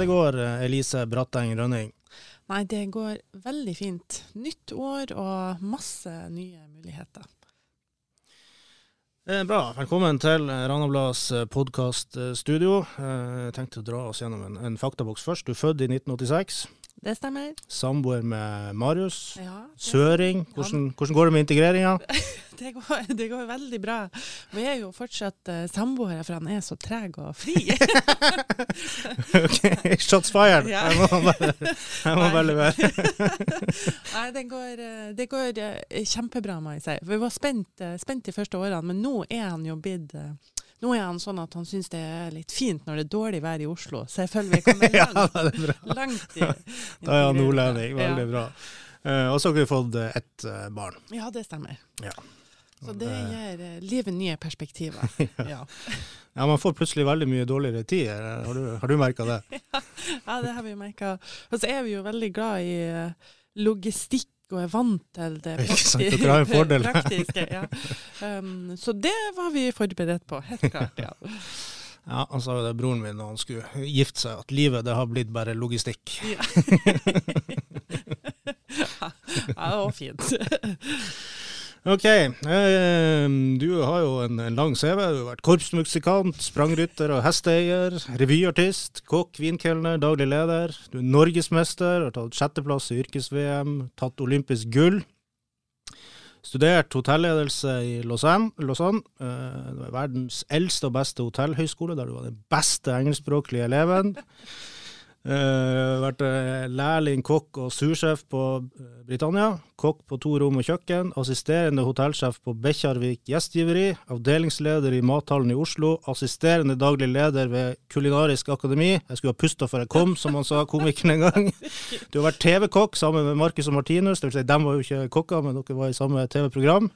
Det går, eh, Elise Bratteng Rønning? Nei, det går veldig fint. Nytt år og masse nye muligheter. Eh, bra. Velkommen til Ranablads podkaststudio. Eh, jeg tenkte å dra oss gjennom en, en faktaboks først. Du er født i 1986. Det stemmer. Samboer med Marius. Ja, Søring. Hvordan, hvordan går det med integreringa? det, går, det går veldig bra. Vi er jo fortsatt uh, samboere, for han er så treg og fri. ok, Shots fired! Ja. Jeg må bare, jeg må bare levere. Nei, det går, eh, det går eh, kjempebra, må jeg si. Vi var spent, spent de første årene, men nå er han jo blitt nå er han sånn at han syns det er litt fint når det er dårlig vær i Oslo. Så jeg føler vi kommer ja, langt, er langt i Da er han nordlending. Veldig Ja. bra. Uh, og så har vi fått eh, ett uh, barn. Ja, det stemmer. Ja. Så det gir livet nye perspektiver. ja. Ja, Man får plutselig veldig mye dårligere tid. Har du, har du merka det? ja, det har vi merka. Og så er vi jo veldig glad i logistikk og er vant til det praktiske. dere har en fordel. Ja. Um, så det var vi forberedt på, helt klart. ja. Ja, Han sa jo det broren min da han skulle gifte seg, at livet det har blitt bare logistikk. ja, det var fint. Ok, eh, du har jo en, lang CV. Du har vært korpsmusikant, sprangrytter og hesteeier. Revyartist, kokk, vinkelner, daglig leder. Du er norgesmester, har tatt sjetteplass i yrkes-VM, tatt olympisk gull. Studert hotelledelse i Lausanne. Lausanne. var Du er verdens eldste og beste hotellhøyskole, der du var den beste engelskspråklige eleven. Uh, vært eh, lærling, kokk og sursjef på eh, Britannia. Kokk på to rom og kjøkken. Assisterende hotellsjef på Bekkjarvik gjestgiveri. Avdelingsleder i Mathallen i Oslo. Assisterende daglig leder ved Kulinarisk akademi. Jeg skulle ha pusta før jeg kom, som han sa komikeren en gang. Du har vært TV-kokk sammen med Marcus og Martinus. Det vil si, dem var jo ikke kokker, men dere var i samme TV-program.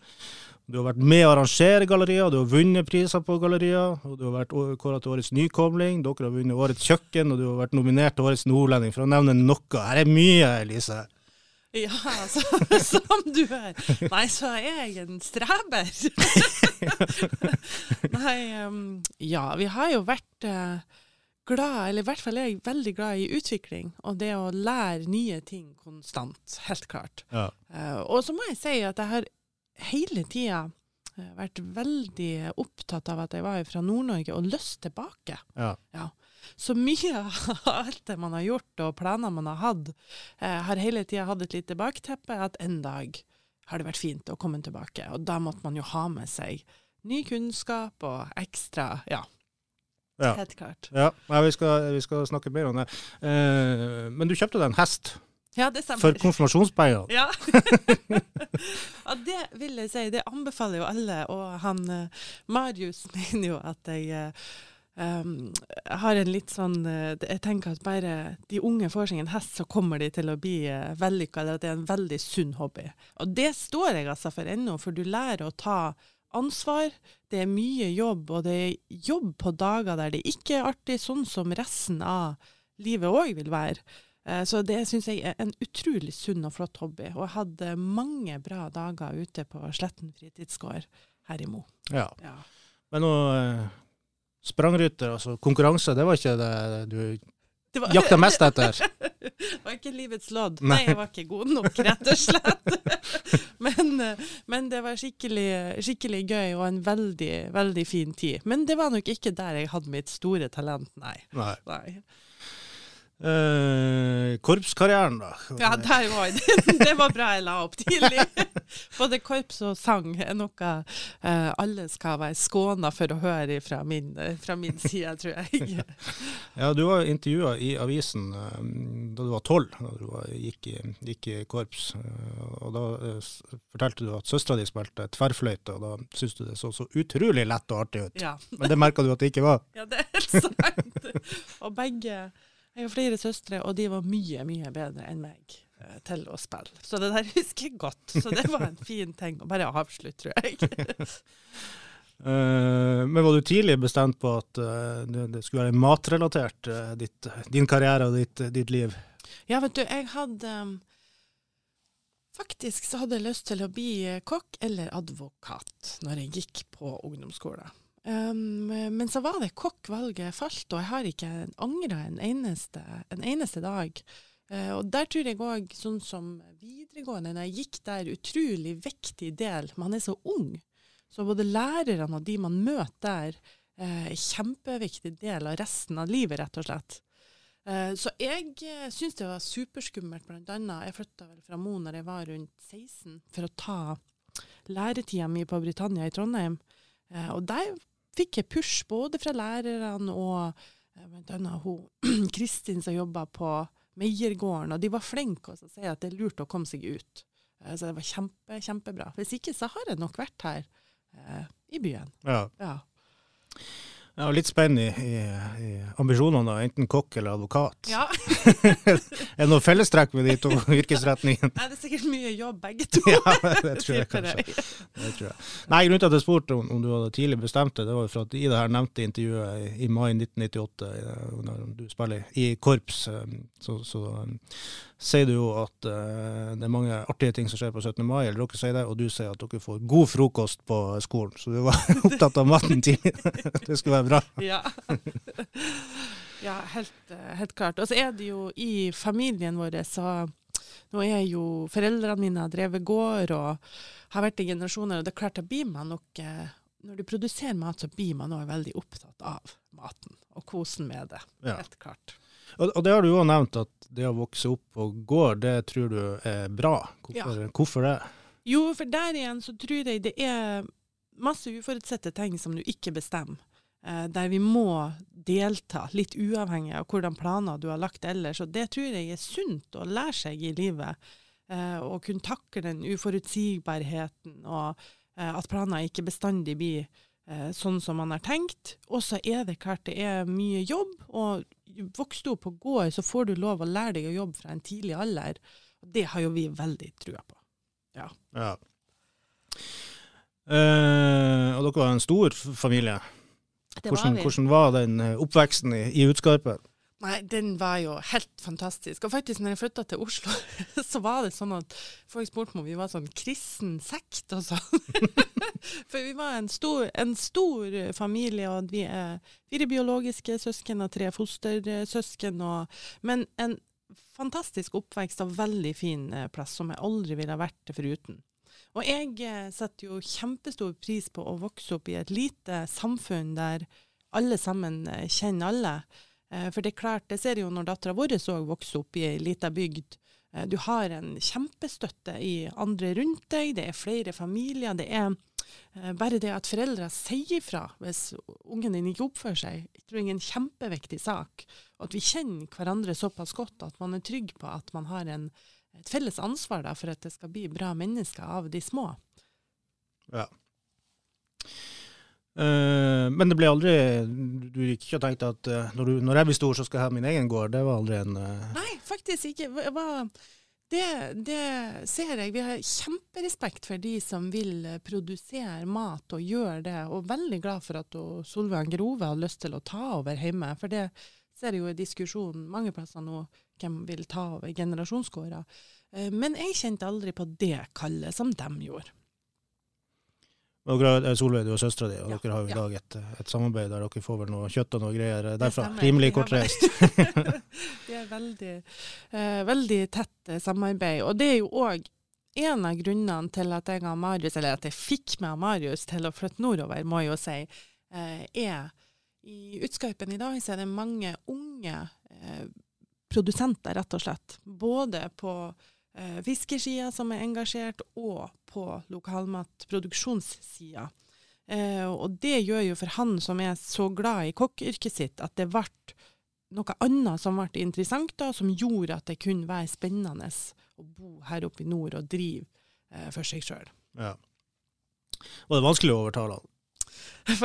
Du har vært med å arrangere gallerier, du har vunnet priser på gallerier. og Du har vært kåret til årets nykomling, dere har vunnet Årets kjøkken, og du har vært nominert til Årets nordlending, for å nevne noe. Her er mye, Elise. Ja, så, som du er. Nei, så er jeg en streber. Nei, um, ja, vi har jo vært uh, glad, eller i hvert fall er jeg veldig glad i utvikling, og det å lære nye ting konstant, helt klart. Ja. Uh, og så må jeg si at jeg har hele tida eh, vært veldig opptatt av at jeg var fra Nord-Norge og lyst tilbake. Ja. Ja. Så mye av alt det man har gjort og planer man har hatt, eh, har hele tida hatt et lite bakteppe at en dag har det vært fint å komme tilbake. Og da måtte man jo ha med seg ny kunnskap og ekstra Ja, Ja. helt klart. Ja, Nei, vi, skal, vi skal snakke mer om det. Eh, men du kjøpte deg en hest Ja, det stemmer. for konfirmasjonspengene. Ja. ja, det vil jeg si. Det anbefaler jo alle. Og han eh, Marius mener jo at jeg um, har en litt sånn eh, Jeg tenker at bare de unge får seg en hest, så kommer de til å bli uh, vellykka. Eller at det er en veldig sunn hobby. Og det står jeg altså for ennå, for du lærer å ta ansvar. Det er mye jobb, og det er jobb på dager der det ikke er artig, sånn som resten av livet òg vil være. Eh, Så det syns jeg er en utrolig sunn og flott hobby. Og jeg hadde mange bra dager ute på Sletten fritidsgård her i Mo. Ja. Ja. Men noe eh, sprangrytter, altså konkurranse, det var ikke det du Det var, jakta mest etter? det var ikke livets lodd. Nei. Nei. jeg var ikke god nok, rett og slett. men, eh, men det var skikkelig, skikkelig gøy og en veldig, veldig fin tid. Men det var nok ikke der jeg hadde mitt store talent, nei. Nei. nei. Eh, korpskarrieren, da? Ja, der var det. det var bra jeg la opp tidlig. Både korps og sang er noe eh, alle skal være skåna for å høre fra min, fra min side, tror jeg. Ja, Du var intervjua i avisen eh, da du var tolv, da du var, gikk, i, gikk, i, korps. Og Da eh, fortalte du at søstera di spilte tverrfløyte, og da syntes du det så så utrolig lett og artig ut. Ja. Men det merka du at det ikke var? Ja, det er helt sant. Og begge jeg har flere søstre, og de var mye, mye bedre enn meg uh, til å spille. Så det der husker jeg godt. Så det var en fin ting å bare avslutte, tror jeg. uh, men var du tidlig bestemt på at uh, det skulle være matrelatert, ditt, din karriere og ditt, ditt, liv? Ja, vet du, jeg hadde um, Faktisk så hadde jeg lyst til å bli kokk eller advokat når jeg gikk på ungdomsskolen. Um, men så var det kokkvalget falt, og jeg har ikke angra en eneste, en eneste dag. Uh, og der tror jeg òg, sånn som videregående, når jeg gikk der, utrolig viktig del. Man er så ung. Så både lærerne og de man møter der, uh, kjempeviktig del av resten av livet, rett og slett. Uh, så jeg uh, syns det var superskummelt, blant annet. Jeg flytta vel fra Mo når jeg var rundt 16, for å ta læretida mi på Britannia i Trondheim. Uh, og der fikk jeg push både fra lærerne og eh, bl.a. hun Kristin som jobba på Meiergården, og de var flinke til å si at det er lurt å komme seg ut. Eh, så det var kjempe, kjempebra. Hvis ikke så har jeg nok vært her eh, i byen. Ja. ja. Ja, litt spenn i, i, i, ambisjonene, da. enten kokk eller advokat. Ja. er det noe fellestrekk med de to yrkesretningene? Nei, det er sikkert mye jobb, begge to. ja, det tror jeg kanskje. Det tror jeg. Nei, Grunnen til at jeg spurte om, om, du hadde tidlig bestemt det, det var for at i det her nevnte intervjuet i, i mai 1998, når du spiller i korps, um, så, så sier du jo at uh, det er mange artige ting som skjer på 17. mai, eller dere sier det, og du sier at dere får god frokost på skolen. Så du var opptatt av maten tidlig. det skulle være bra. Ja, ja helt, helt, klart. Og så er det jo i familien vår så Nå er jo foreldrene mine har drevet gård og har vært i generasjoner, og det er klart at blir man nok eh, Når du produserer mat, så blir man òg veldig opptatt av maten og kosen med det. Ja. Helt klart. Og, det har du jo nevnt, at det å vokse opp på gård, det tror du er bra. Hvorfor, ja. hvorfor det? Jo, for der igjen så tror jeg det er masse uforutsette ting som du ikke bestemmer. Eh, der vi må delta, litt uavhengig av hvordan planer du har lagt ellers. Og det tror jeg er sunt å lære seg i livet. Eh, å kunne takle den uforutsigbarheten, og eh, at planer ikke bestandig blir sånn som man har tenkt. Og så er det klart det er mye jobb, og vokser du opp på gård, så får du lov å lære deg å jobbe fra en tidlig alder. Og det har jo vi veldig trua på. Ja. ja. Eh, og dere var en stor familie? Hvordan var, hvordan, var den eh, oppveksten i, i Utskarpen? Nei, den var jo helt fantastisk. Og faktisk, når jeg flytta til Oslo, så var det sånn at folk spurte om vi var sånn kristen sekt og sånn. For vi var en stor, en stor, familie, og vi er fire biologiske søsken og tre fostersøsken. Og, men en fantastisk oppvekst og veldig fin eh, plass som jeg aldri ville vært foruten. Og jeg eh, setter jo kjempestor pris på å vokse opp i et lite samfunn der alle sammen eh, kjenner alle. Eh, for det er klart, det ser jo når dattera vår òg vokser opp i ei lita bygd. Du har en kjempestøtte i andre rundt deg, det er flere familier. Det er bare det at foreldre sier ifra hvis ungen din ikke oppfører seg, jeg tror jeg er en kjempeviktig sak. Og at vi kjenner hverandre såpass godt at man er trygg på at man har en et felles ansvar da, for at det skal bli bra mennesker av de små. Ja. Uh, men det ble aldri Du gikk ikke og tenkte at uh, når, du, når, jeg blir stor, så skal jeg ha min egen gård? Det var aldri en uh... Nei, faktisk ikke. Det, det, ser jeg. Vi har kjemperespekt for de som vil produsere mat og gjøre det. Og veldig glad for at Solveig Grove har lyst til å ta over hjemme. For det ser jeg jo i diskusjonen mange plasser nå hvem vil ta over generasjonsgårder. Eh, men jeg kjente aldri på det kallet som de gjorde. Dere, Solveig, du og søstera di, og ja, dere har jo i dag et, et, samarbeid der dere får vel noe kjøtt og noe greier derfra. Rimelig kortreist. det er veldig, uh, veldig tett uh, samarbeid. Og det er jo òg en av grunnene til at jeg Marius, eller at jeg fikk med Marius til å flytte nordover, må jeg jo si, uh, er i Utskarpen i dag så er det mange unge produsenter, rett og slett. Både på eh, fiskersida, som er engasjert, og på lokalmatproduksjonssida. Eh, og det gjør jo for han som er så glad i kokkyrket sitt, at det ble noe annet som ble interessant, da, som gjorde at det kunne være spennende å bo her oppe i nord og drive eh, for seg sjøl. Ja. Var det vanskelig å overtale han?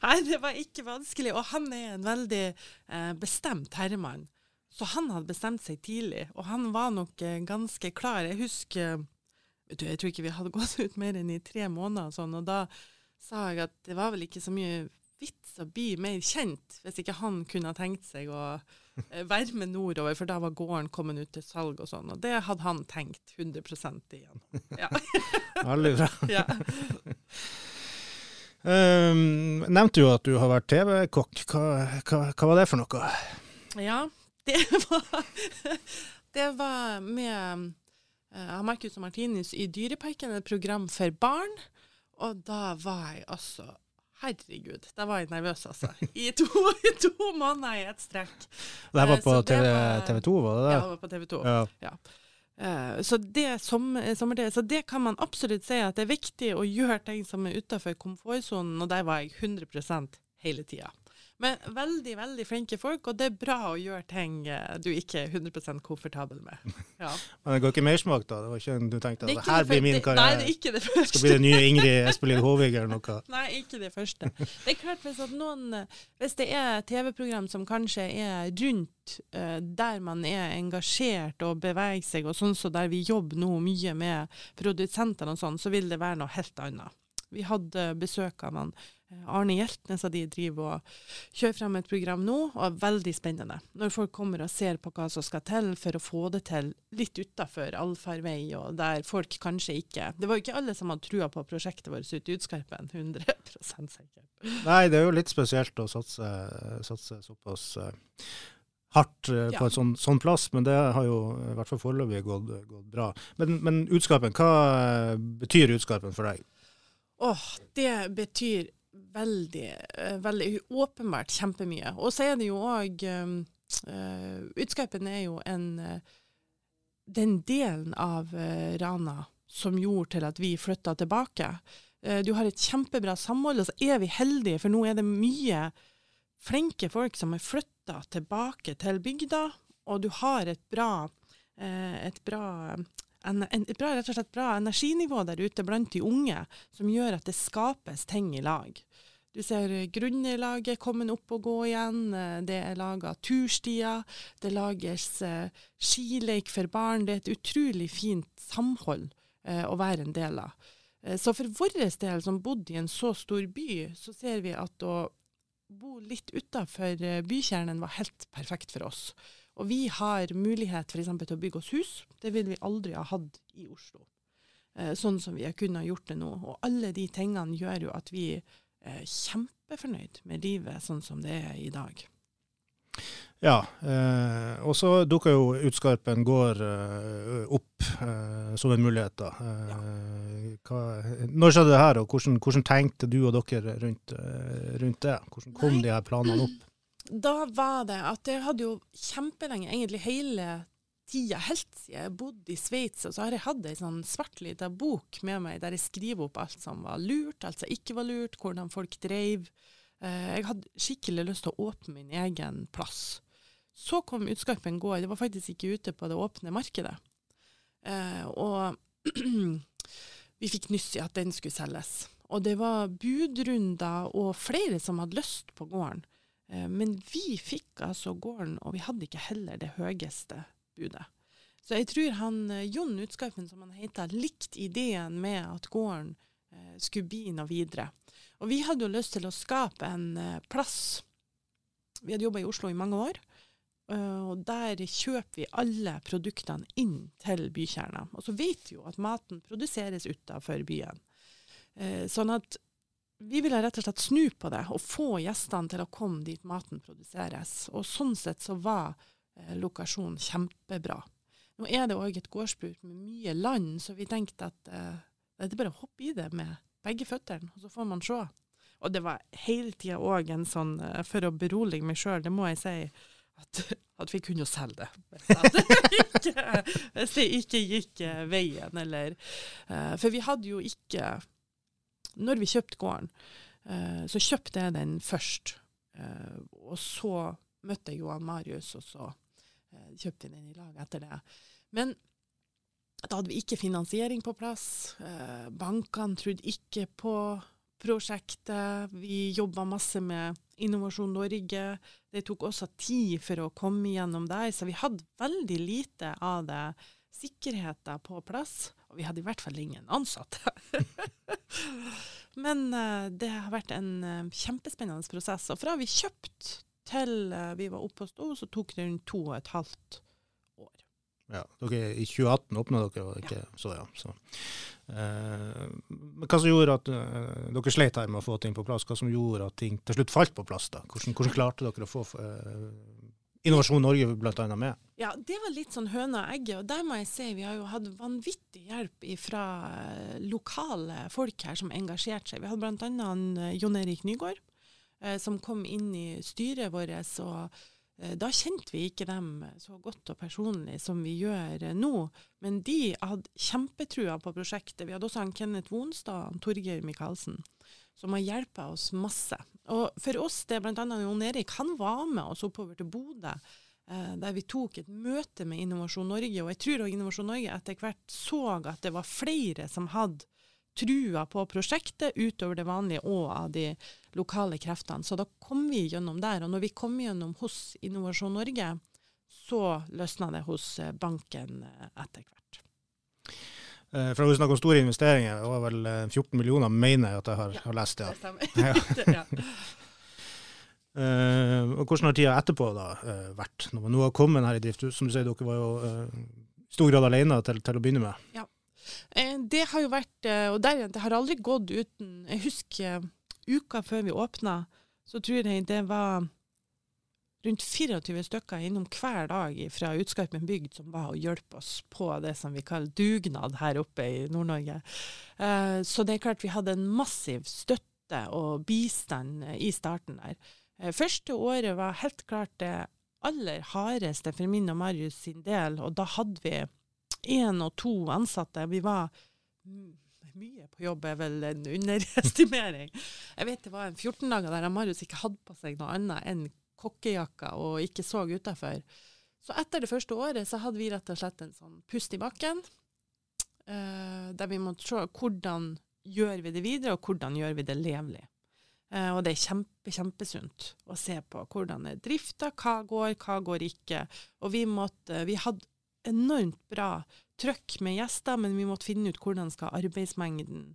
Nei, det var ikke vanskelig. Og han er en veldig eh, bestemt herremann. Så han hadde bestemt seg tidlig, og han var nok eh, ganske klar. Jeg husker du, Jeg tror ikke vi hadde gått ut mer enn i tre måneder, og sånn, og da sa jeg at det var vel ikke så mye vits å bli mer kjent hvis ikke han kunne ha tenkt seg å eh, være med nordover, for da var gården kommet ut til salg og sånn. Og det hadde han tenkt 100% igjen. Ja. Veldig bra. ja. Um, nevnte jo at du har vært TV-kokk. Hva, hva, hva, var det for noe? Ja, det var, det var med uh, Marcus og Martinus i Dyreparken, et program for barn. Og da var jeg altså Herregud, da var jeg nervøs, altså. I to, i to måneder i ett strekk. Det var på TV, TV, 2, var det det? Ja, det var på TV 2. Ja. ja. Uh, så, det sommer, sommer, så det kan man absolutt si at det er viktig å gjøre ting som er utenfor komfortsonen, og der var jeg 100% hele tida. Men veldig, veldig flinke folk, og det er bra å gjøre ting eh, du ikke er 100 komfortabel med. Ja. Men det går ikke mersmak, da? Det var ikke du tenkte at det, her blir min karriere? Nei, det er ikke det første. Skal bli det nye Ingrid Espelid Håvig eller noe? Nei, ikke det første. Det er klart hvis, noen, hvis det er TV-program som kanskje er rundt uh, der man er engasjert og beveger seg, og sånn så der vi jobber nå mye med produsentene og sånn, så vil det være noe helt annet. Vi hadde besøk av han Arne Hjeltnes og de driver og kjører frem et program nå, og er veldig spennende. Når folk kommer og ser på hva som skal til for å få det til litt utafor allfarvei, og der folk kanskje ikke Det var jo ikke alle som hadde trua på prosjektet vårt ute i Utskarpen, 100% sikkert. Nei, det er jo litt spesielt å satse, satse såpass uh, hardt uh, på en sånn, sånn, plass, men det har jo i hvert fall foreløpig gått, gått, bra. Men, men Utskarpen, hva betyr Utskarpen for deg? Åh, oh, det betyr veldig, eh, veldig åpenbart kjempemye. Og så er det jo òg uh, Utskarpen er jo en uh, den delen av Rana som gjorde til at vi flytta tilbake. Du har et kjempebra samhold, og så er vi heldige, for nå er det mye flinke folk som er flytta tilbake til bygda, og du har et bra, et bra en, en, bra, rett og slett bra energinivå der ute blant de unge, som gjør at det skapes ting i lag. Du ser grunnlaget komme opp og gå igjen. Det er laga turstier. Det lages eh, skileik for barn. Det er et utrolig fint samhold eh, å være en del av. Eh, så for vår del, som bodde i en så stor by, så ser vi at å bo litt utafor eh, bykjernen var helt perfekt for oss. Og vi har mulighet f.eks. til å bygge oss hus. Det ville vi aldri ha hatt i Oslo. Eh, sånn som vi har kunnet gjort det nå. Og alle de tingene gjør jo at vi er kjempefornøyd med livet sånn som det er i dag. Ja, eh, og så dukker jo Utskarpen gård eh, opp eh, som en mulighet. da. Eh, hva, når skjedde det her, og hvordan, hvordan, tenkte du og dere rundt, eh, rundt det? Hvordan kom Nei. de her planene opp? Da var det at jeg hadde jo kjempelenge, egentlig hele tida, helt siden jeg bodde i Sveits, og så har jeg hatt ei sånn svart lita bok med meg der jeg skriver opp alt som var lurt, alt som ikke var lurt, hvordan folk dreiv. Jeg hadde skikkelig lyst til å åpne min egen plass. Så kom Utskarpen gård. Det var faktisk ikke ute på det åpne markedet. Eh, og vi fikk nyss i at den skulle selges. Og det var budrunder og flere som hadde lyst på gården. Eh, men vi fikk altså gården, og vi hadde ikke heller det høyeste budet. Så jeg tror han eh, Jon Utskarpen, som han heter, likte ideen med at gården eh, skulle bli noe videre. Og vi hadde jo lyst til å skape en plass. Vi hadde jobba i Oslo i mange år. Og der kjøper vi alle produktene inn til bykjerna. Og så vet vi jo at maten produseres utafor byen. Sånn at vi ville rett og slett snu på det og få gjestene til å komme dit maten produseres. Og sånn sett så var eh, lokasjonen kjempebra. Nå er det òg et gårdsbruk med mye land, så vi tenkte at det er bare å hoppe i det med begge føttene, og så får man se. Og det var hele tida òg en sånn, for å berolige meg sjøl, det må jeg si at, at vi kunne jo selge det. Hvis det det ikke gikk eh, veien, eller eh, For vi hadde jo ikke Når vi kjøpte gården, eh, så kjøpte jeg den først. Eh, og så møtte jeg Johan Marius, og så eh, kjøpte vi den i lag etter det. Men da hadde vi ikke finansiering på plass. Bankene trodde ikke på prosjektet. Vi jobba masse med Innovasjon Norge. Det tok også tid for å komme gjennom der, så vi hadde veldig lite av det sikkerheten på plass. Og vi hadde i hvert fall ingen ansatte. Men eh, det har vært en eh, kjempespennende prosess. Og fra vi kjøpte til eh, vi var oppe og sto, så tok det rundt to og et halvt år. Ja, dere, I 2018 åpna dere, og ikke så, ja. Så. Eh, men hva som gjorde at eh, dere sleit her med å få ting på plass? Hva som gjorde at ting til slutt falt på plass? da? Hvordan, hvordan klarte dere å få eh, Innovasjon Norge annet med? Ja, det var litt sånn høna og egget. Og der må jeg si vi har jo hatt vanvittig hjelp fra lokale folk her som engasjerte seg. Vi hadde bl.a. Uh, Jon Erik Nygaard, eh, som kom inn i styret vårt. og eh, da kjente vi ikke dem så godt og personlig som vi gjør eh, nå. Men de hadde kjempetrua på prosjektet. Vi hadde også han Kenneth Vonstad og Torgeir Micaelsen, som har hjulpet oss masse. Og for oss, det er bl.a. Jon Erik, han var med oss oppover til Bodø. eh, Der vi tok et møte med Innovasjon Norge, og jeg tror også Innovasjon Norge etter hvert så at det var flere som hadde trua på prosjektet utover det vanlige og av de lokale kreftene. Så da kom vi gjennom der. Og når vi kom gjennom hos Innovasjon Norge, så løsna det hos eh, banken eh, etter hvert. Eh, for å snakke om store investeringer, det var vel eh, 14 millioner, mener jeg at jeg har, har lest. ja. stemmer. ja. Eh, og hvordan har tida etterpå da uh, vært, når man nå har kommet her i drift? Som du sier, dere var jo eh, i stor grad alene til, til å begynne med. Ja, Det har jo vært eh, Og der, det har aldri gått uten Jeg husker eh, uka før vi åpna, så tror jeg det var rundt 24 stykker innom hver dag fra Utskarpen bygd som var og hjalp oss på det som vi kaller dugnad her oppe i Nord-Norge. Eh, Så det er klart vi hadde en massiv støtte og bistand i starten der. Eh, Første året var helt klart det aller hardeste for min og Marius sin del, og da hadde vi én og to ansatte. Vi var mye på jobb, er vel en underestimering. Jeg vet det var en 14 dager der Marius ikke hadde på seg noe annet enn kokkejakka og ikke så utafor. Så etter det første året så hadde vi rett og slett en sånn pust i bakken, eh, der vi måtte se hvordan gjør vi det videre, og hvordan gjør vi det levelig. Eh, og det er kjempe, kjempesunt å se på hvordan er drifta, hva går, hva går ikke. Og vi, måtte, vi hadde enormt bra trøkk med gjester, men vi måtte finne ut hvordan skal arbeidsmengden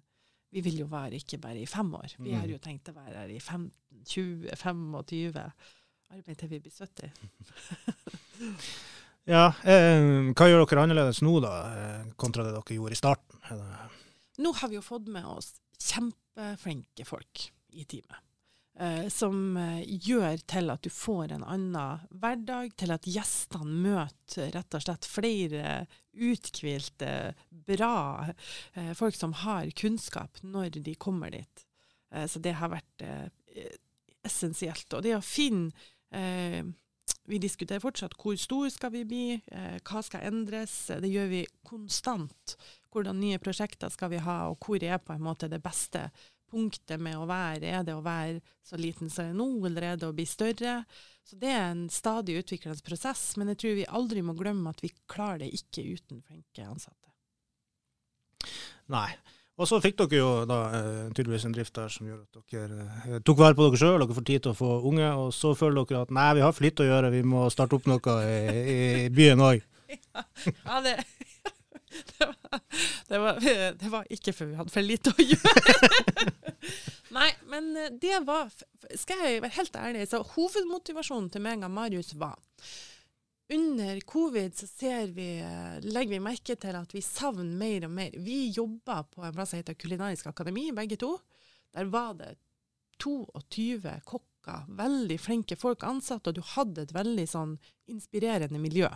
Vi vil jo være ikke bare i fem år, vi har jo tenkt å være her i 15, 20, 25. Arbeid til vi blir 70. Ja, eh, Hva gjør dere annerledes nå, da, eh, kontra det dere gjorde i starten? Eller? Nå har vi jo fått med oss kjempeflinke folk i teamet. Eh, som eh, gjør til at du får en annen hverdag, til at gjestene møter rett og slett flere uthvilte, bra eh, folk som har kunnskap når de kommer dit. Eh, så det har vært essensielt. Og det å finne Vi diskuterer fortsatt hvor stor skal vi bli, eh, hva skal endres. Det gjør vi konstant. Hvordan nye prosjekter skal vi ha, og hvor er på en måte det beste punktet med å være? Er det å være så liten som nå, eller er det å bli større? Så det er en stadig utviklende prosess, men jeg tror vi aldri må glemme at vi klarer det ikke uten flinke ansatte. Nei. Og så fikk dere jo da eh, tydeligvis en drift der som gjør at dere eh, tok vare på dere sjøl, dere får tid til å få unge, og så føler dere at nei, vi har for lite å gjøre, vi må starte opp noe i, i byen òg. Ja, det, det, var, det, var, det var ikke før vi hadde for lite å gjøre. Nei, men eh, det var Skal jeg være helt ærlig, så hovedmotivasjonen til meg og Marius var under covid så vi, eh, legger vi merke til at vi savner mer og mer. Vi jobba på en plass som heter Kulinarisk akademi, begge to. Der var det 22 kokker, veldig flinke folk ansatt, og du hadde et veldig sånn inspirerende miljø.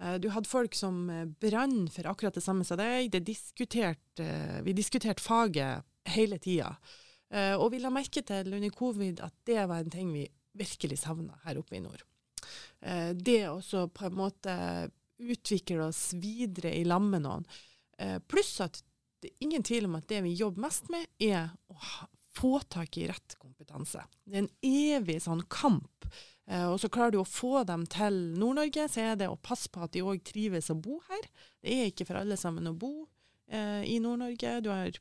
Eh, Du hadde folk som eh, brann for akkurat det samme som deg. Eh, vi diskuterte faget hele tida. Og vi la merke til under covid at det var en ting vi virkelig savna her oppe i nord. Eh, det å så på en måte utvikle oss videre i lag med noen. Eh, pluss at det er ingen tvil om at det vi jobber mest med, er å få tak i rett kompetanse. Det er en evig sånn kamp. Eh, og så klarer du å få dem til Nord-Norge, så er det å passe på at de òg trives å bo her. Det er ikke for alle sammen å bo eh, i Nord-Norge. Du har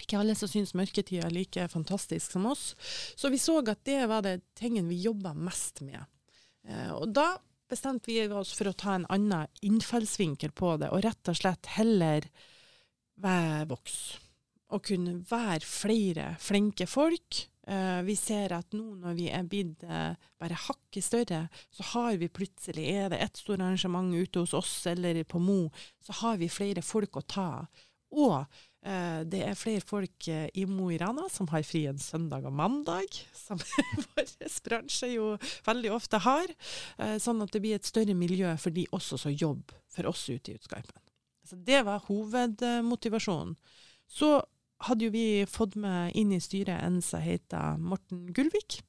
ikke alle som syns mørketida er like fantastisk som oss. Så vi så at det var det tingen vi jobba mest med. Eh, og da bestemte vi oss for å ta en annen innfallsvinkel på det, og rett og slett heller være voks. Og kunne være flere flinke folk. Eh, vi ser at nå når vi er blitt eh, bare hakket større, så har vi plutselig, er det et stort arrangement ute hos oss eller på Mo, så har vi flere folk å ta. Og Eh, det er flere folk eh, i Mo i Rana som har fri en søndag og mandag, som vår bransje jo veldig ofte har. Eh, sånn at det blir et større miljø for de også som jobber for oss ute i Utskarpen. Så det var hovedmotivasjonen. Så hadde jo vi fått med inn i styret en som heter Morten Gullvik,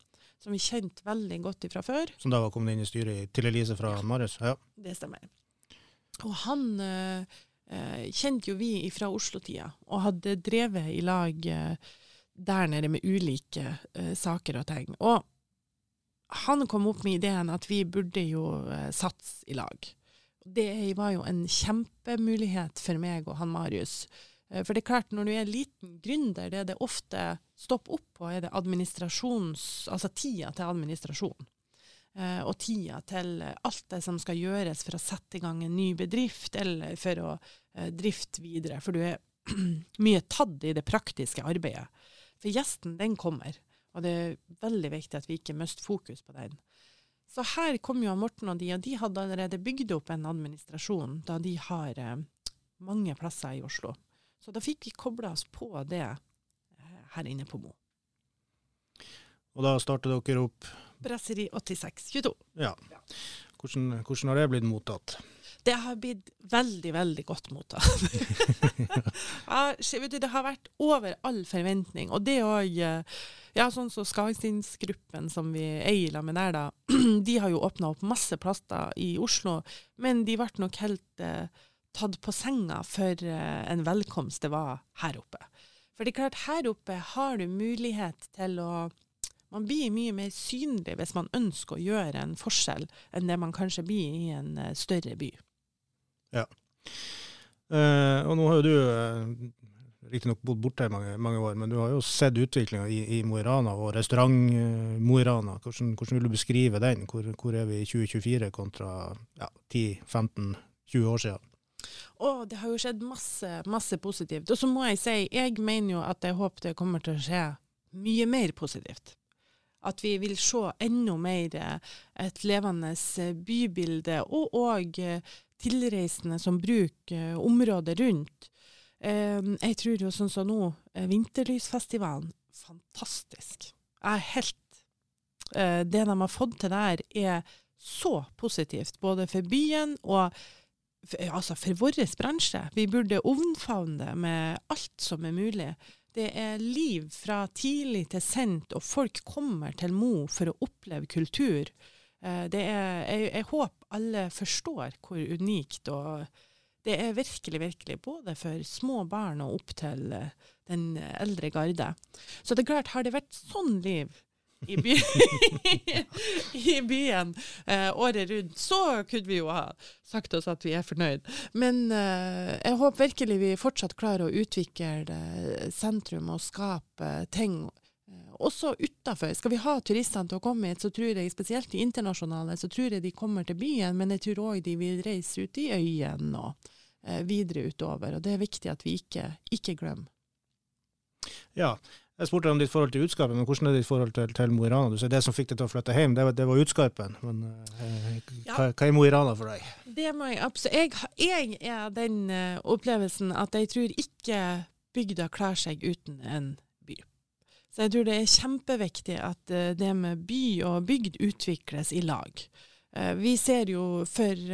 som vi kjente veldig godt fra før. Som da var kommet inn i styret til Elise fra Marius? Ja. Det stemmer. Og han eh, kjente jo vi fra Oslo-tida, og hadde drevet i lag eh, der nede med ulike eh, saker og ting. Og han kom opp med ideen at vi burde jo eh, satse i lag. Det var jo en kjempemulighet for meg og han Marius. Eh, for det er klart, når du er liten gründer, det er det ofte stopp opp på, er det administrasjons, altså tida til administrasjon. Eh, og tida til alt det som skal gjøres for å sette i gang en ny bedrift, eller for å eh, drifte videre. For du er mye tatt i det praktiske arbeidet. For gjesten, den kommer. Og det er veldig viktig at vi ikke mister fokus på den. Så her kom jo Morten og de, og de hadde allerede bygd opp en administrasjon da de har eh, mange plasser i Oslo. Så da fikk vi kobla oss på det eh, her inne på Mo. Og da startet dere opp Brasserie 8622. Ja. Hvordan, hvordan, har det blitt mottatt? Det har blitt veldig, veldig godt mottatt. ja, du, det har vært over all forventning. Og det òg ja, sånn som så Skagstinsgruppen som vi eier med der, da, de har jo åpna opp masse plasser i Oslo, men de ble nok helt eh, tatt på senga for eh, en velkomst det var her oppe. For det er klart, her oppe har du mulighet til å man blir mye mer synlig hvis man ønsker å gjøre en forskjell, enn det man kanskje blir i en uh, større by. Ja. Eh, og nå har jo du eh, riktignok bodd borte i mange, mange, år, men du har jo sett utviklinga i, i Mo i Rana og restaurant eh, Mo i Rana. Hvordan, hvordan, vil du beskrive den? Hvor, hvor er vi i 2024 kontra ja, 10-15-20 år siden? Oh, det har jo skjedd masse, masse positivt. Og så må jeg si, jeg mener jo at jeg håper det kommer til å skje mye mer positivt. At vi vil se enda mer eh, et levende eh, bybilde, og òg eh, tilreisende som bruker området rundt. Jeg tror jo sånn som nå, Vinterlysfestivalen, fantastisk. Jeg er helt Det de har fått til der, er så positivt, både for byen og altså for vår bransje. Vi burde omfavne det med alt som er mulig. Det er liv fra tidlig til sent, og folk kommer til Mo for å oppleve kultur. Eh, er, jeg, jeg, håper alle forstår hvor unikt og det er virkelig, virkelig både for små barn og opp til eh, den eldre garde. Så det er klart, har det vært sånn liv i, by i byen eh, året rundt, så kunne vi jo ha sagt oss at vi er fornøyd. Men eh, jeg håper virkelig vi fortsatt klarer å utvikle eh, sentrum og skape ting. Eh, også utafor. Skal vi ha turistene til å komme hit, så tror jeg spesielt de internasjonale, så tror jeg de kommer til byen, men jeg tror òg de vil reise ut i øyene og eh, videre utover. Og det er viktig at vi ikke, ikke glemmer. Ja, jeg spurte om ditt forhold til Utskarpen, men hvordan er ditt forhold til, til Mo i Rana? Du sier Det som fikk deg til å flytte hjem, det var, det var Utskarpen. Men eh, ja. hva, hva, er Mo i Rana for deg? Det må jeg absolutt. Jeg, jeg er den uh, opplevelsen at jeg tror ikke bygda klarer seg uten en by. Så jeg tror det er kjempeviktig at uh, det med by og bygd utvikles i lag. Uh, vi ser jo for,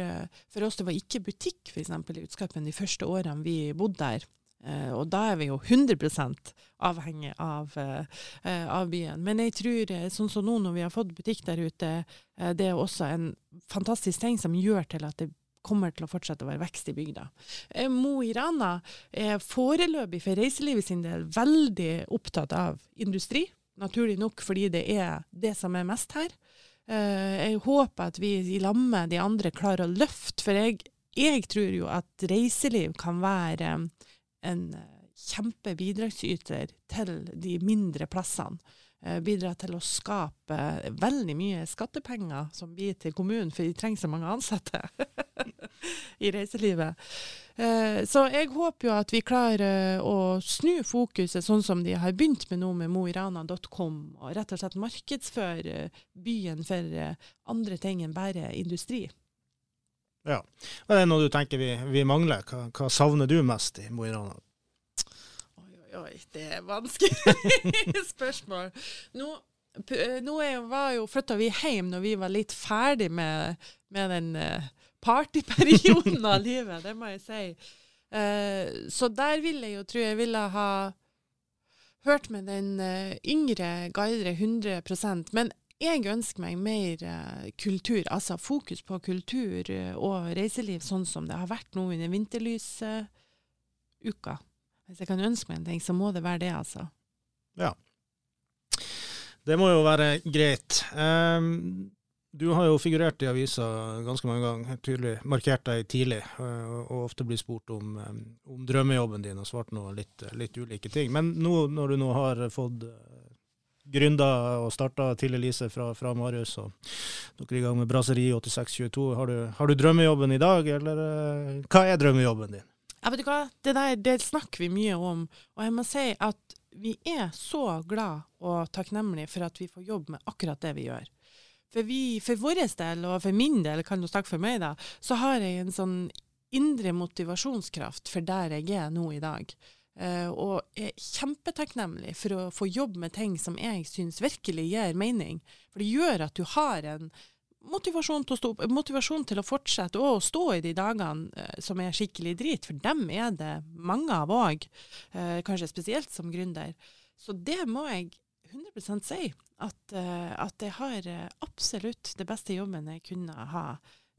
for, oss det var ikke butikk eksempel, i Utskarpen de første årene vi bodde der. Eh, og da er vi jo 100 avhengig av, eh, av, byen. Men jeg tror, eh, sånn som nå når vi har fått butikk der ute, det er også en fantastisk ting som gjør til at det kommer til å fortsette å være vekst i bygda. Mo i Rana er foreløpig for reiselivet sin del veldig opptatt av industri. Naturlig nok fordi det er det som er mest her. Jeg håper at vi i lag med de andre klarer å løfte, for jeg, jeg tror jo at reiseliv kan være en eh, kjempebidragsyter til de mindre plassene. Eh, bidra til å skape veldig mye skattepenger som blir til kommunen, for de trenger så mange ansatte i reiselivet. Eh, så jeg håper jo at vi klarer å snu fokuset, sånn som de har begynt med nå med moirana.com, og rett og slett markedsføre byen for andre ting enn bare industri. Ja. Hva er noe du tenker vi, vi mangler? Hva, hva, savner du mest i Mo i Rana? Oi, oi, oi, det er vanskelig spørsmål. Nå, nå var jo, flytta vi hjem når vi var litt ferdig med, med den uh, partyperioden av livet, det må jeg si. Uh, så der vil jeg jo, tro jeg ville ha hørt med den uh, yngre guidere 100 Men jeg ønsker meg mer uh, kultur, altså fokus på kultur uh, og reiseliv, sånn som det har vært nå under vinterlysuka. Hvis jeg kan ønske meg en ting, så må det være det, altså. Ja. Det må jo være greit. Um, du har jo figurert i avisa ganske mange ganger, tydelig markert deg tidlig, og ofte blir spurt om, om drømmejobben din, og svart noe litt, litt ulike ting. Men nå, når du nå har fått gründa og starta til Elise fra, fra Marius, og dere er i gang med Brasserie 8622. Har du, har du drømmejobben i dag, eller uh, hva er drømmejobben din? Ja, vet du hva, det der det snakker vi mye om, og jeg må si at vi er så glad og takknemlige for at vi får jobbe med akkurat det vi gjør. For, for vår del, og for min del, kan du snakke for meg, da, så har jeg en sånn indre motivasjonskraft for der jeg er nå i dag. Uh, og er kjempetakknemlig for å få jobbe med ting som jeg syns virkelig gir mening. For det gjør at du har en motivasjon til å, stå, motivasjon til å fortsette å stå i de dagene uh, som er skikkelig drit, for dem er det mange av òg. Uh, kanskje spesielt som gründer. Så det må jeg 100 si. At, at jeg har absolutt det beste jobben jeg kunne ha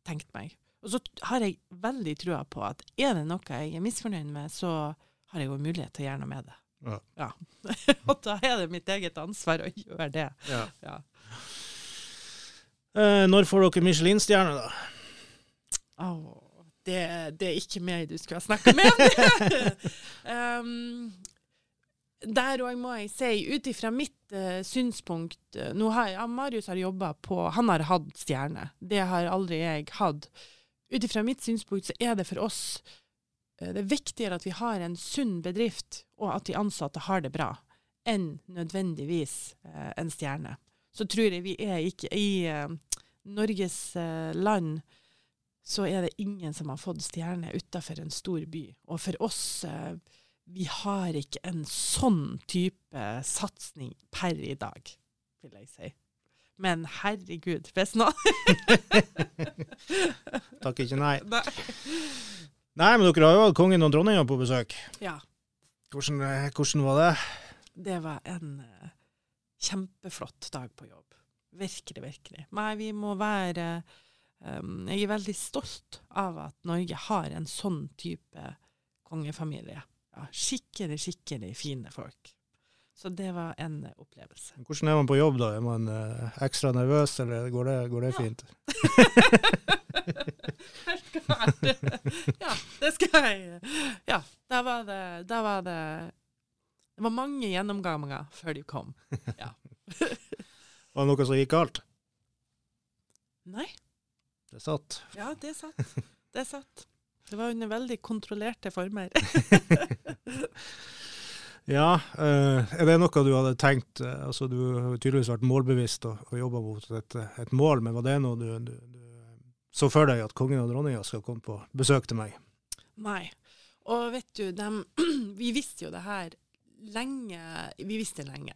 tenkt meg. Og så har jeg veldig trua på at er det noe jeg er misfornøyd med, så har jeg jo mulighet til å gjøre noe med det. Ja. ja. og da er det mitt eget ansvar å gjøre det. Ja. ja. Eh, når får dere Michelin-stjerne, da? Oh, det, det, er ikke meg du skulle ha snakka med um, der òg må jeg si, ut ifra mitt uh, synspunkt uh, nå har ja, Marius har jobba på Han har hatt stjerne. Det har aldri jeg hatt. Ut ifra mitt synspunkt så er det for oss Eh, det er viktigere at vi har en sunn bedrift, og at de ansatte har det bra, enn nødvendigvis eh, en stjerne. Så tror jeg vi er ikke i eh, Norges eh, land så er det ingen som har fått stjerne utafor en stor by. Og for oss, eh, vi har ikke en sånn type satsing per i dag, vil jeg si. Men herregud, hvis nå Takk ikke nei. nei. Nei, men dere har jo hatt kongen og dronninga på besøk. Ja. Hvordan, eh, hvordan, var det? Det var en uh, kjempeflott dag på jobb. Virkelig, virkelig. Nei, vi må være um, Jeg er veldig stolt av at Norge har en sånn type kongefamilie. Ja, skikkelig, skikkelig fine folk. Så det var en uh, opplevelse. Hvordan er man på jobb da? Er man uh, ekstra nervøs, eller går det, går det ja. fint? ja, det skal jeg Ja, da var det, da var det Det var mange gjennomganger før de kom. Ja. var det noe som gikk galt? Nei. Det satt? Ja, det satt. Det satt. Det var under veldig kontrollerte former. ja, uh, er det noe du hadde tenkt uh, altså Du har tydeligvis vært målbevisst og, og jobba mot et, et, mål, men var det noe du, du, du så for deg at kongen og dronninga skal komme på besøk til meg? Nei. Og vet du, dem, vi visste jo det her lenge. Vi visste lenge.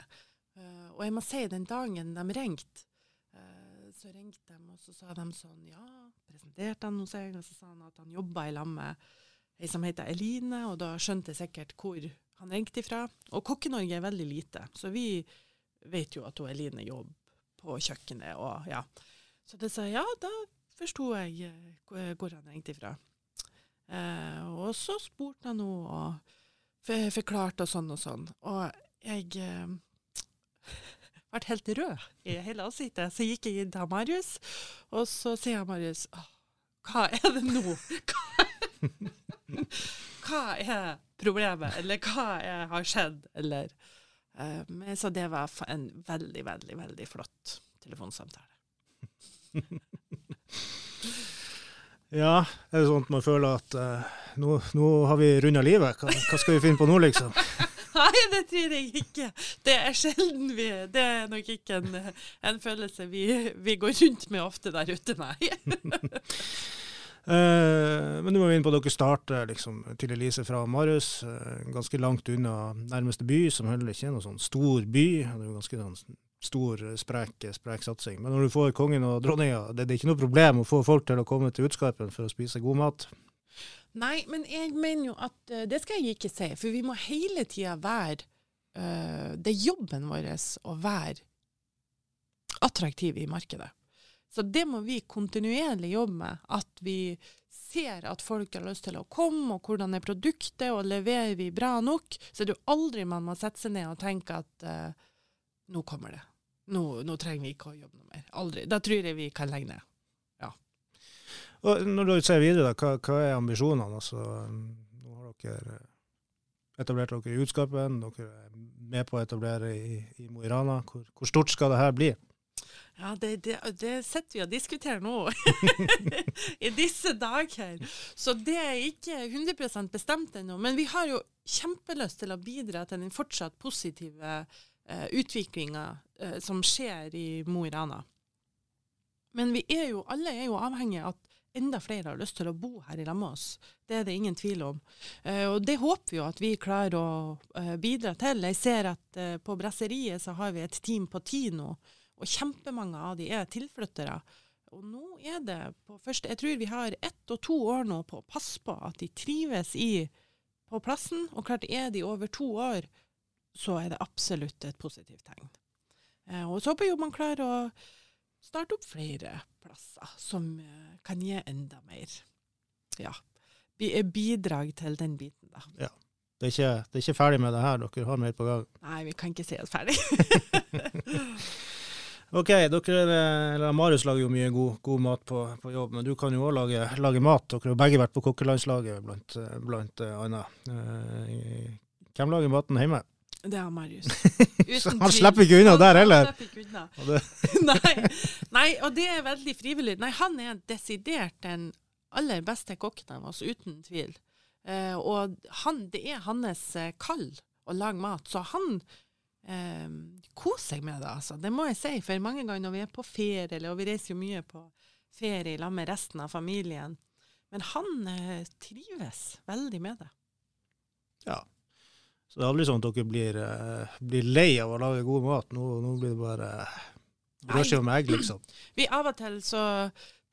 Uh, og jeg må si, den dagen de ringte, uh, så ringte de, og så sa de sånn Ja, presenterte han seg, og så sa han at han jobba i lag med ei som heter Eline, og da skjønte jeg sikkert hvor han ringte ifra. Og Kokke-Norge er veldig lite, så vi vet jo at hun Eline jobber på kjøkkenet. og ja. Så det sa ja, da forsto jeg eh, hvor han ringte ifra. Eh, og så spurte han henne og forklarte og sånn og sånn. Og jeg eh, ble helt rød i hele ansiktet. Så gikk jeg inn til Marius, og så sier Marius hva er det nå? Hva, hva er problemet, eller hva er, har skjedd, eller eh, Så det var en veldig, veldig, veldig flott telefonsamtale. ja, er det sånn at man føler at uh, nå, nå, har vi runda livet? Hva, hva, skal vi finne på nå, liksom? Nei, det tror jeg ikke. Det er sjelden vi Det er nok ikke en, en følelse vi, vi, går rundt med ofte der ute, nei. Uh, men du må inn på at dere starter liksom, til Elise fra Marius, uh, ganske langt unna nærmeste by, som heller ikke er noen sånn stor by. Det er jo ganske sånn stor, sprek, sprek satsing. Men når du får kongen og dronninga, det, er ikke noe problem å få folk til å komme til Utskarpen for å spise god mat. Nei, men jeg mener jo at det skal jeg ikke si, for vi må hele tida være Det er jobben vår å være attraktive i markedet. Så det må vi kontinuerlig jobbe med. At vi ser at folk har lyst til å komme, og hvordan er produktet, og leverer vi bra nok. Så det er jo aldri man må sette seg ned og tenke at uh, nå kommer det. Nå, nå, trenger vi ikke å jobbe noe mer. Aldri. Da tror jeg vi kan legge ned. Ja. Og når du ser videre, da, hva, hva er ambisjonene? Altså, nå har dere etablert dere i Utskapen, dere er med på å etablere i, i Mo i Rana. Hvor, hvor stort skal det her bli? Ja, det, det, det sitter vi og diskuterer nå, i disse dager. Så det er ikke 100 bestemt ennå. Men vi har jo kjempelyst til å bidra til den fortsatt positive eh, utviklinga eh, som skjer i Mo i Rana. Men vi er jo, alle er jo avhengige av at enda flere har lyst til å bo her i lag med oss. Det er det ingen tvil om. Uh, og det håper vi jo at vi klarer å uh, bidra til. Jeg ser at uh, på Brasseriet så har vi et team på ti nå og kjempemange av de er tilflyttere. Og nå er det på første Jeg tror vi har ett og to år nå på å passe på at de trives i, på plassen. Og klart er de over to år, så er det absolutt et positivt tegn. Eh, og så håper jo man klarer å starte opp flere plasser som eh, kan gi enda mer. Ja. Bidrag til den biten, da. Ja. Det er, ikke, det er ikke ferdig med det her, dere har mer på gang? Nei, vi kan ikke si oss ferdig. Ok, dere, eller Marius lager jo mye god, god mat på, på, jobb, men du kan jo òg lage, lage, mat. Dere har begge vært på kokkelandslaget, blant, blant uh, annet. Uh, hvem lager maten hjemme? Det er Marius. han slipper ikke unna der heller? Han slipper ikke unna. nei, nei, og det er veldig frivillig. Nei, han er desidert den aller beste kokken av oss, uten tvil. Uh, og han, det er hans kall å lage mat, så han eh, koser seg med det, altså. Det må jeg si. For mange ganger når vi er på ferie, og vi reiser jo mye på ferie sammen med resten av familien, men han eh, trives veldig med det. Ja. Så det er aldri sånn at dere blir, eh, blir lei av å lage god mat. Nå, nå blir det bare brødskive med egg, liksom. Vi av og til så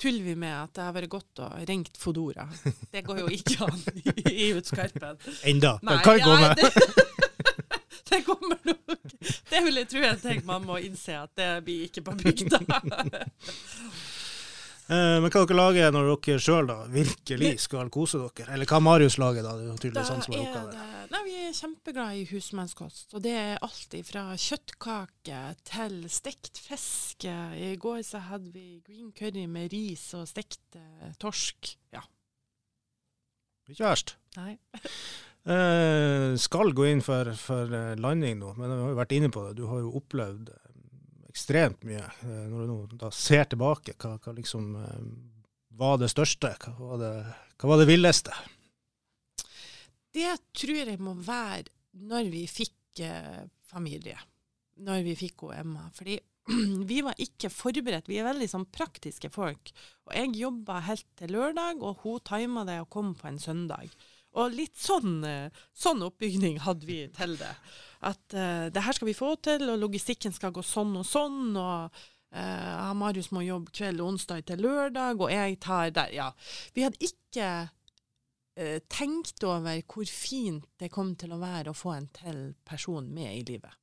tuller vi med at det har vært godt å ringt Fodora. Det går jo ikke an i, Utskarpen. Enda. Det kan gå med. Det kommer nok Det vil jeg tro jeg tenker man må innse, at det blir ikke på bygda. Eh, men hva dere lager når dere sjøl virkelig skal kose dere? Eller hva Marius lager, da? Det er han som har oppgave. Nei, vi er kjempeglade i husmannskost. Og det er alt fra kjøttkake til stekt fisk. I går så hadde vi green curry med ris og stekt uh, torsk. Ja. Ikke verst. Nei. Uh, skal gå inn for, for, eh, landing nå, men vi har jo vært inne på det. Du har jo opplevd eh, ekstremt mye. Når du nå da ser tilbake, hva, hva liksom var det største? Hva var det, hva var det villeste? Det tror jeg må være når vi fikk familie. Når vi fikk Emma. Fordi vi var ikke forberedt. Vi er veldig sånn praktiske folk. Og jeg jobba helt til lørdag, og hun tima det og kom på en søndag. Og litt sånn, eh, sånn oppbygning hadde vi til det. At uh, det her skal vi få til, og logistikken skal gå sånn og sånn. og uh, Marius må jobbe kveld onsdag til lørdag, og jeg tar der. Ja. Vi hadde ikke uh, tenkt over hvor fint det kom til å være å få en til person med i livet.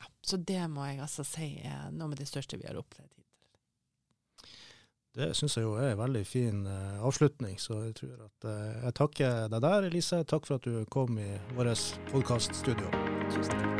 Ja, så det må jeg altså si er noe med det største vi har opplevd. Det syns jeg jo er en veldig fin uh, avslutning, så jeg tror at uh, jeg takker deg der, Elise. Takk for at du kom i vårt podkaststudio. Tusen takk.